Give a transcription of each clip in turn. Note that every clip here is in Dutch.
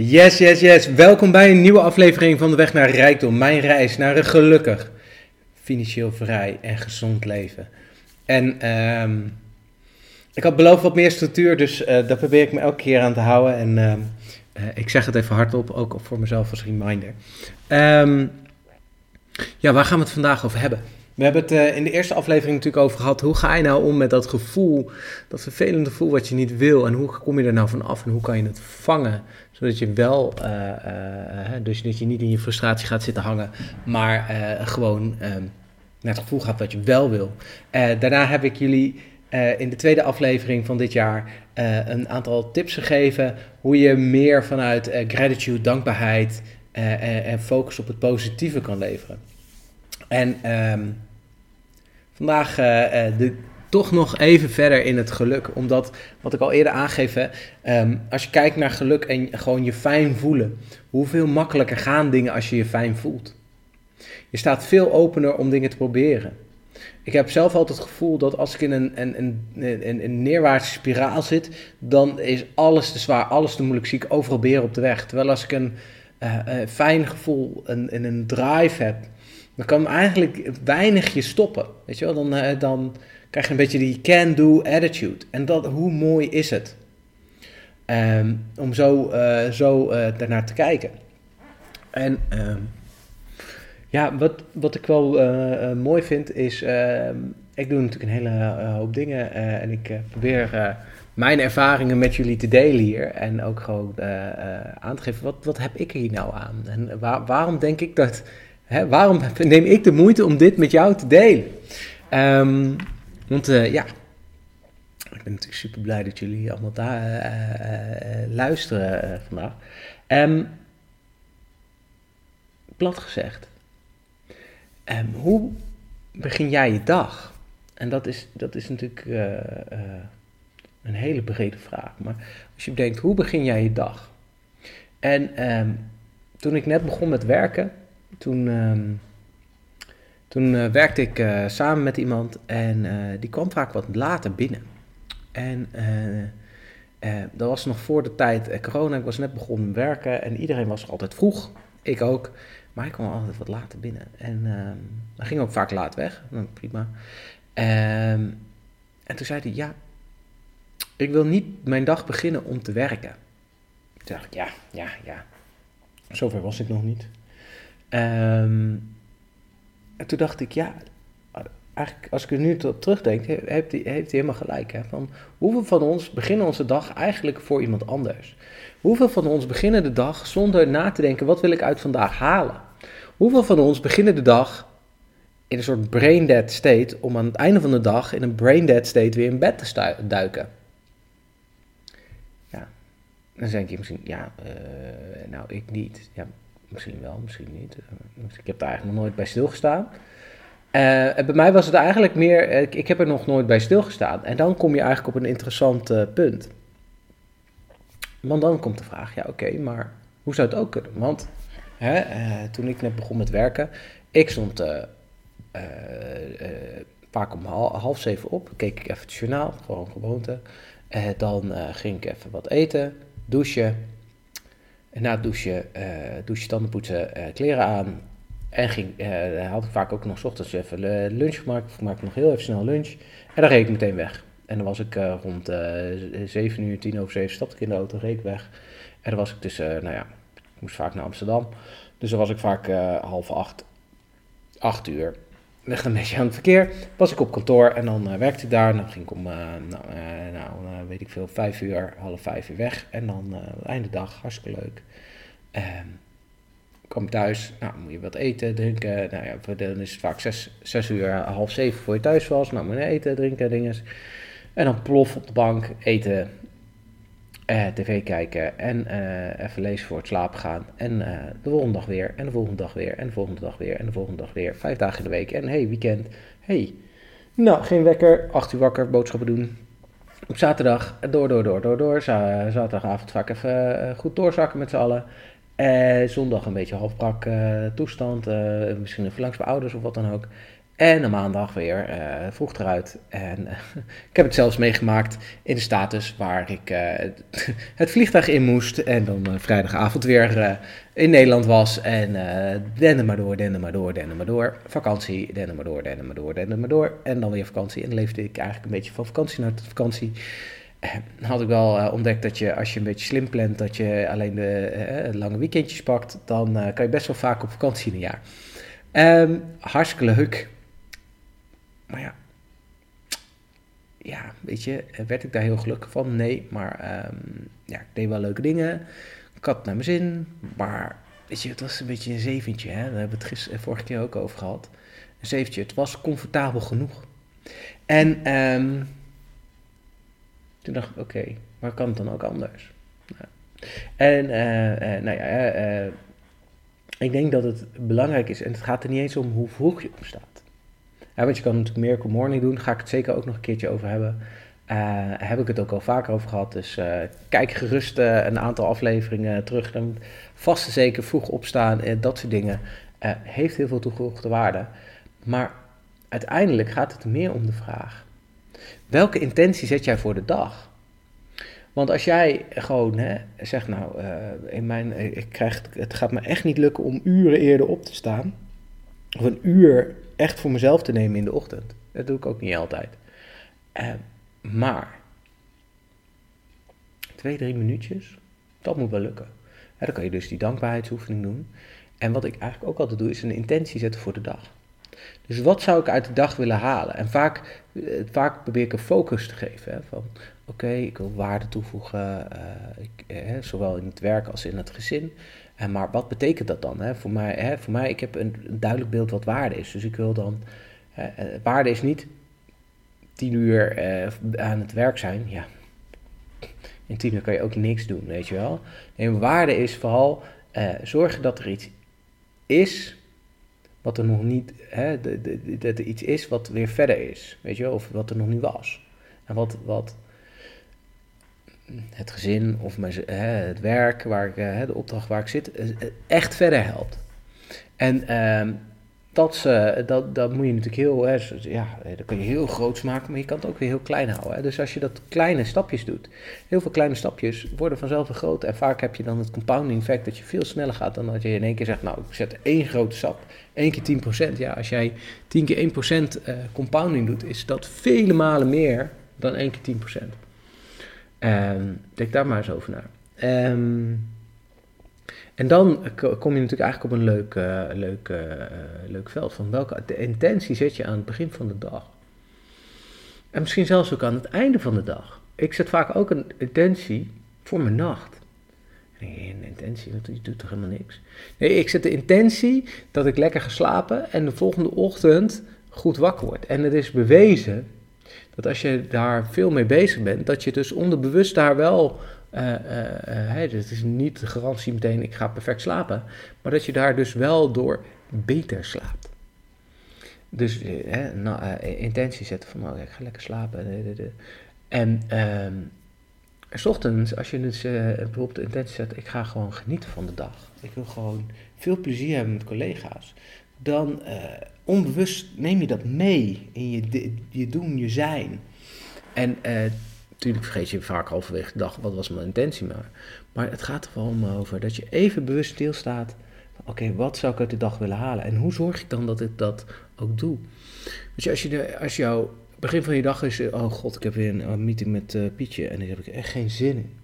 Yes, yes, yes. Welkom bij een nieuwe aflevering van de Weg naar Rijkdom. Mijn reis naar een gelukkig, financieel vrij en gezond leven. En ehm, ik had beloofd wat meer structuur, dus uh, daar probeer ik me elke keer aan te houden. En ehm, eh, ik zeg het even hardop, ook voor mezelf als reminder. Ehm, ja, waar gaan we het vandaag over hebben? We hebben het uh, in de eerste aflevering natuurlijk over gehad. Hoe ga je nou om met dat gevoel, dat vervelende gevoel wat je niet wil? En hoe kom je er nou van af en hoe kan je het vangen? Zodat je wel, uh, uh, dus dat je niet in je frustratie gaat zitten hangen, maar gewoon naar het gevoel gaat wat je wel wil. daarna heb ik jullie in de tweede aflevering van dit jaar een aantal tips gegeven hoe je meer vanuit gratitude, dankbaarheid en focus op het positieve kan leveren. En um, vandaag uh, de, toch nog even verder in het geluk. Omdat, wat ik al eerder aangeef, um, als je kijkt naar geluk en gewoon je fijn voelen. Hoeveel makkelijker gaan dingen als je je fijn voelt? Je staat veel opener om dingen te proberen. Ik heb zelf altijd het gevoel dat als ik in een, een, een, neerwaartse spiraal zit, dan is alles te zwaar, alles te moeilijk, zie ik overal beren op de weg. Terwijl als ik een uh, fijn gevoel en een drive heb, dan kan eigenlijk weinig je stoppen. Weet je wel, dan, uh, dan krijg je een beetje die can-do attitude. En dat, hoe mooi is het? Um, om zo, uh, zo uh, daarnaar te kijken. En um, ja, wat, wat ik wel mooi vind is, ehm, ik doe natuurlijk een hele hoop dingen en ik probeer mijn ervaringen met jullie te delen hier. En ook gewoon aan te geven, wat, wat heb ik hier nou aan? En waar, waarom denk ik dat Hè, waarom neem ik de moeite om dit met jou te delen? Um, want uh, ja, ik ben natuurlijk super blij dat jullie allemaal daar uh, uh, luisteren vandaag. Um, plat gezegd, um, hoe begin jij je dag? En dat is, dat is natuurlijk een hele brede vraag. Maar als je bedenkt, hoe begin jij je dag? En toen ik net begon met werken, toen, um, toen uh, werkte ik uh, samen met iemand en uh, die kwam vaak wat later binnen. En dat was nog voor de tijd corona. Ik was net begonnen werken en iedereen was altijd vroeg. Ik ook. Maar ik kwam altijd wat later binnen. En dan ging ook vaak laat weg. Nou, prima. Um, en toen zei hij, ja, ik wil niet mijn dag beginnen om te werken. Toen dacht ik, ja, ja, ja. Zover was ik nog niet. Um, en toen dacht ik, ja, eigenlijk als ik er nu op terugdenk, heeft hij, heeft helemaal gelijk. Hè? Van hoeveel van ons beginnen onze dag eigenlijk voor iemand anders? Hoeveel van ons beginnen de dag zonder na te denken, wat wil ik uit vandaag halen? Hoeveel van ons beginnen de dag in een soort brain dead state om aan het einde van de dag in een brain dead state weer in bed te duiken? Ja, dan denk je misschien, ja, uh, nou ik niet. Ja, Misschien wel, misschien niet. Eh, ik heb daar eigenlijk nog nooit bij stilgestaan. En bij mij was het eigenlijk meer, ik, ik, heb er nog nooit bij stilgestaan. En dan kom je eigenlijk op een interessant punt. Want dan komt de vraag, ja oké, maar hoe zou het ook kunnen? Want hè, toen ik net begon met werken, ik stond vaak om half, half, zeven op, keek ik even het journaal, gewoon gewoonte. dan ging ik even wat eten, douchen. En na het douchen, uh, douchen, tanden poetsen, uh, kleren aan. En ging, uh, had ik vaak ook nog s ochtends even lunch gemaakt. Ik maakte nog heel even snel lunch. En dan reed ik meteen weg. En dan was ik rond 7 uur, 10 over 7 stapte ik in de auto, reed ik weg. En dan was ik tussen, nou ja, ik moest vaak naar Amsterdam. Dus dan was ik vaak half acht, acht uur ligt een beetje aan het verkeer. Was ik op kantoor en dan uh, werkte ik daar. En dan ging ik om, uh, nou, uh, nou weet ik veel, vijf uur, half vijf uur weg. En dan einde dag, hartstikke leuk. Ehm, kwam thuis, nou moet je wat eten, drinken. Nou ja, dan is het vaak zes, zes uur, half zeven voor je thuis was. Nou moet je eten, drinken, dingen. En dan plof op de bank, eten, uh, tv kijken en uh, even lezen voor het slapen gaan. En uh, de volgende dag weer, en de volgende dag weer, en de volgende dag weer, en de volgende dag weer. Vijf dagen in de week. En hey, weekend. Hey, nou, geen wekker, acht uur wakker, boodschappen doen. Op zaterdag, door, door, door, door, door. Zaterdagavond vaak even goed doorzakken met z'n allen. zondag een beetje halfbrak toestand. misschien even langs bij ouders of wat dan ook. En een maandag weer uh, vroeg eruit. En uh, ik heb het zelfs meegemaakt in de status waar ik uh, het vliegtuig in moest. En dan vrijdagavond weer in Nederland was. En dende maar door, dende maar door, dende maar door. Vakantie, dende maar door, dende maar door, dende maar door. En dan weer vakantie. En dan leefde ik eigenlijk een beetje van vakantie naar vakantie. Had ik wel ontdekt dat je, als je een beetje slim plant, dat je alleen de lange weekendjes pakt. Dan kan je best wel vaak op vakantie in een jaar. Um, hartstikke leuk. Maar ja, ja, weet je, werd ik daar heel gelukkig van? Nee, maar um, ja, ik deed wel leuke dingen. Ik had naar mijn zin, maar weet je, het was een beetje een zeventje. Hè? Daar hebben we het gisteren, vorige keer ook over gehad. Een zeventje, het was comfortabel genoeg. En um, toen dacht ik, oké, okay, maar kan het dan ook anders? En uh, uh, nou ja, ik denk dat het belangrijk is, en het gaat er niet eens om hoe vroeg je opstaat. Want je kan natuurlijk Miracle Morning doen, ga ik het zeker ook nog een keertje over hebben. Uh, heb ik het ook al vaker over gehad. Dus uh, kijk gerust uh, een aantal afleveringen terug. Dan vast en zeker vroeg opstaan en dat soort dingen. heeft heel veel toegevoegde waarde. Maar uiteindelijk gaat het meer om de vraag: welke intentie zet jij voor de dag? Want als jij gewoon hè, zegt, nou, in mijn, ik krijg, het gaat me echt niet lukken om uren eerder op te staan. Of een uur echt voor mezelf te nemen in de ochtend. Dat doe ik ook niet altijd. Uh, maar twee, drie minuutjes, dat moet wel lukken. dan kan je dus die dankbaarheidsoefening doen. En wat ik eigenlijk ook altijd doe, is een intentie zetten voor de dag. Dus wat zou ik uit de dag willen halen? En vaak, eh, vaak probeer ik een focus te geven. Hè, van oké, ik wil waarde toevoegen, uh, ik, eh, zowel in het werk als in het gezin. En maar wat betekent dat dan? Hè? Voor, mij, hè, voor mij, ik heb een, duidelijk beeld wat waarde is. Dus ik wil dan, waarde is niet tien uur eh, aan het werk zijn. Ja, in tien uur kan je ook niks doen, weet je wel. En waarde is vooral eh, zorgen dat er iets is wat er nog niet, hè, dat er iets is wat weer verder is, weet je of wat er nog niet was. En wat, wat het gezin of mijn, het werk, waar ik, de opdracht waar ik zit, eh, echt verder helpt. En ehm, dat, dat, dat moet je natuurlijk heel, hè, ja, dat kun je heel groot maken, maar je kan het ook weer heel klein houden. Hè. Dus als je dat kleine stapjes doet, heel veel kleine stapjes worden vanzelf groot. En vaak heb je dan het compounding effect dat je veel sneller gaat dan dat je in één keer zegt, nou, ik zet één grote stap, één keer 10%. Ja, als jij 10 keer 1% uh, compounding doet, is dat vele malen meer dan één keer 10%. Um, denk daar maar eens over na. Um, en dan kom je natuurlijk eigenlijk op een leuk, uh, leuk, uh, leuk veld van welke de intentie zet je aan het begin van de dag. En misschien zelfs ook aan het einde van de dag. Ik zet vaak ook een intentie voor mijn nacht. Een intentie, dat doet toch helemaal niks. Nee, ik zet de intentie dat ik lekker ga slapen en de volgende ochtend goed wakker word. En het is bewezen dat als je daar veel mee bezig bent, dat je dus onderbewust daar wel. Uh, uh, het is niet de garantie meteen, ik ga perfect slapen. Maar dat je daar dus wel door beter slaapt. Dus nou, intentie zetten van, nou, ik ga lekker slapen. En uh, s ochtends, als je dus bijvoorbeeld de intentie zet, ik ga gewoon genieten van de dag. Ik wil gewoon veel plezier hebben met collega's. Dan onbewust neem je dat mee in je, je doen, je zijn. En natuurlijk vergeet je vaak halverwege de dag, wat was mijn intentie maar. Maar het gaat er vooral over dat je even bewust stilstaat. Oké, wat zou ik uit de dag willen halen? En hoe zorg ik dan dat ik dat ook doe? Dus als, je als jouw begin van je dag is, oh god, ik heb weer een, meeting met Pietje en daar heb ik echt geen zin in.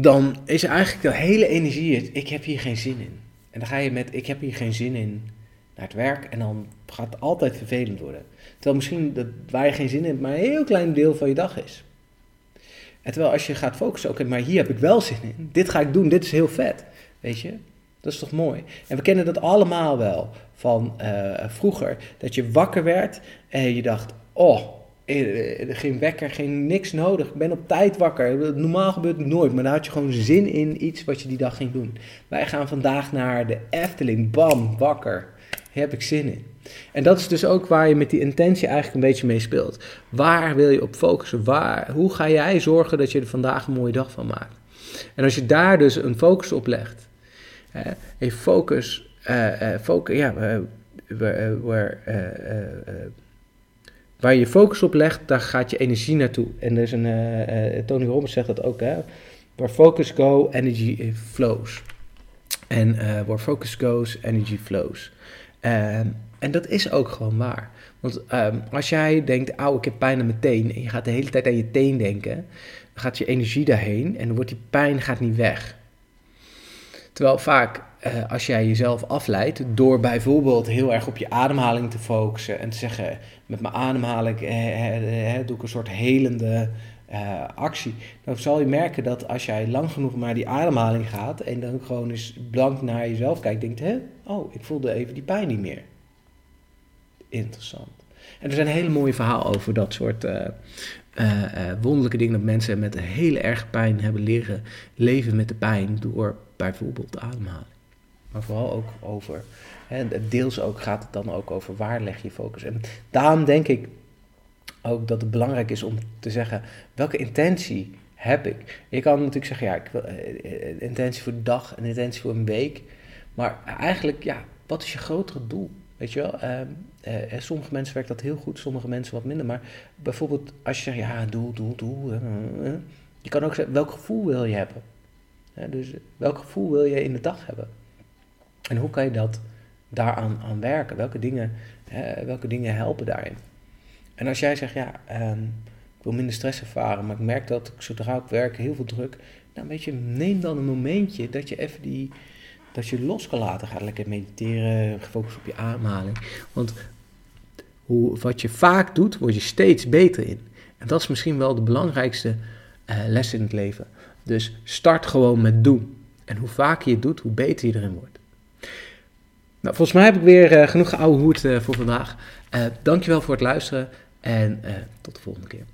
Dan is eigenlijk de hele energie, ik heb hier geen zin in. En dan ga je met, ik heb hier geen zin in, naar het werk. En dan gaat het altijd vervelend worden. Terwijl misschien dat, waar je geen zin in hebt, maar een heel klein deel van je dag is. En terwijl als je gaat focussen, oké, maar hier heb ik wel zin in. Dit ga ik doen, dit is heel vet. Weet je? Dat is toch mooi? En we kennen dat allemaal wel van uh, vroeger. Dat je wakker werd en je dacht, oh, eh, eh, geen wekker, geen niks nodig. Ik ben op tijd wakker. Normaal gebeurt het nooit, maar dan had je gewoon zin in iets wat je die dag ging doen. Wij gaan vandaag naar de Efteling. Bam, wakker. Hier heb ik zin in. En dat is dus ook waar je met die intentie eigenlijk een beetje mee speelt. Waar wil je op focussen? Waar, hoe ga jij zorgen dat je er vandaag een mooie dag van maakt? En als je daar dus een focus op legt, focus, uh, focus ja, waar, waar, waar je focus op legt, daar gaat je energie naartoe. En er is een, Tony Robbins zegt dat ook, hè. Where focus go, energy flows. En where focus goes, energy flows. en dat is ook gewoon waar. Want um, als jij denkt, auw, ik heb pijn aan mijn teen, en je gaat de hele tijd aan je teen denken, dan gaat je energie daarheen en dan wordt die pijn gaat niet weg. Terwijl vaak, uh, als jij jezelf afleidt door bijvoorbeeld heel erg op je ademhaling te focussen en te zeggen, met mijn ademhaling eh, eh, doe ik een soort helende actie, dan zal je merken dat als jij lang genoeg naar die ademhaling gaat en dan gewoon eens blank naar jezelf kijkt, denkt, hè, oh, ik voelde even die pijn niet meer interessant. En er zijn hele mooie verhalen over dat soort wonderlijke dingen. Dat mensen met hele erg pijn hebben leren leven met de pijn door bijvoorbeeld de ademhaling. Maar vooral ook over, deels ook gaat het dan ook over waar leg je focus. En daarom denk ik ook dat het belangrijk is om te zeggen, welke intentie heb ik? Je kan natuurlijk zeggen, ja, ik wil intentie voor de dag en intentie voor een week. Maar eigenlijk, ja, wat is je grotere doel? Weet je wel, uh, sommige mensen werkt dat heel goed, sommige mensen wat minder. Maar bijvoorbeeld als je zegt, ja, doel, doel, doel. je kan ook zeggen, welk gevoel wil je hebben? dus welk gevoel wil je in de dag hebben? En hoe kan je dat daaraan aan werken? Welke dingen, welke dingen helpen daarin? En als jij zegt, ja, um, ik wil minder stress ervaren, maar ik merk dat ik zodra ik werk heel veel druk. Nou, weet je, neem dan een momentje dat je even die dat je los kan laten. Ga lekker mediteren, gefocust op je ademhaling. Want hoe, wat je vaak doet, word je steeds beter in. En dat is misschien wel de belangrijkste uh, les in het leven. Dus start gewoon met doen. En hoe vaker je het doet, hoe beter je erin wordt. Nou, volgens mij heb ik weer uh, genoeg geouwe hoed uh, voor vandaag. dankjewel voor het luisteren en tot de volgende keer.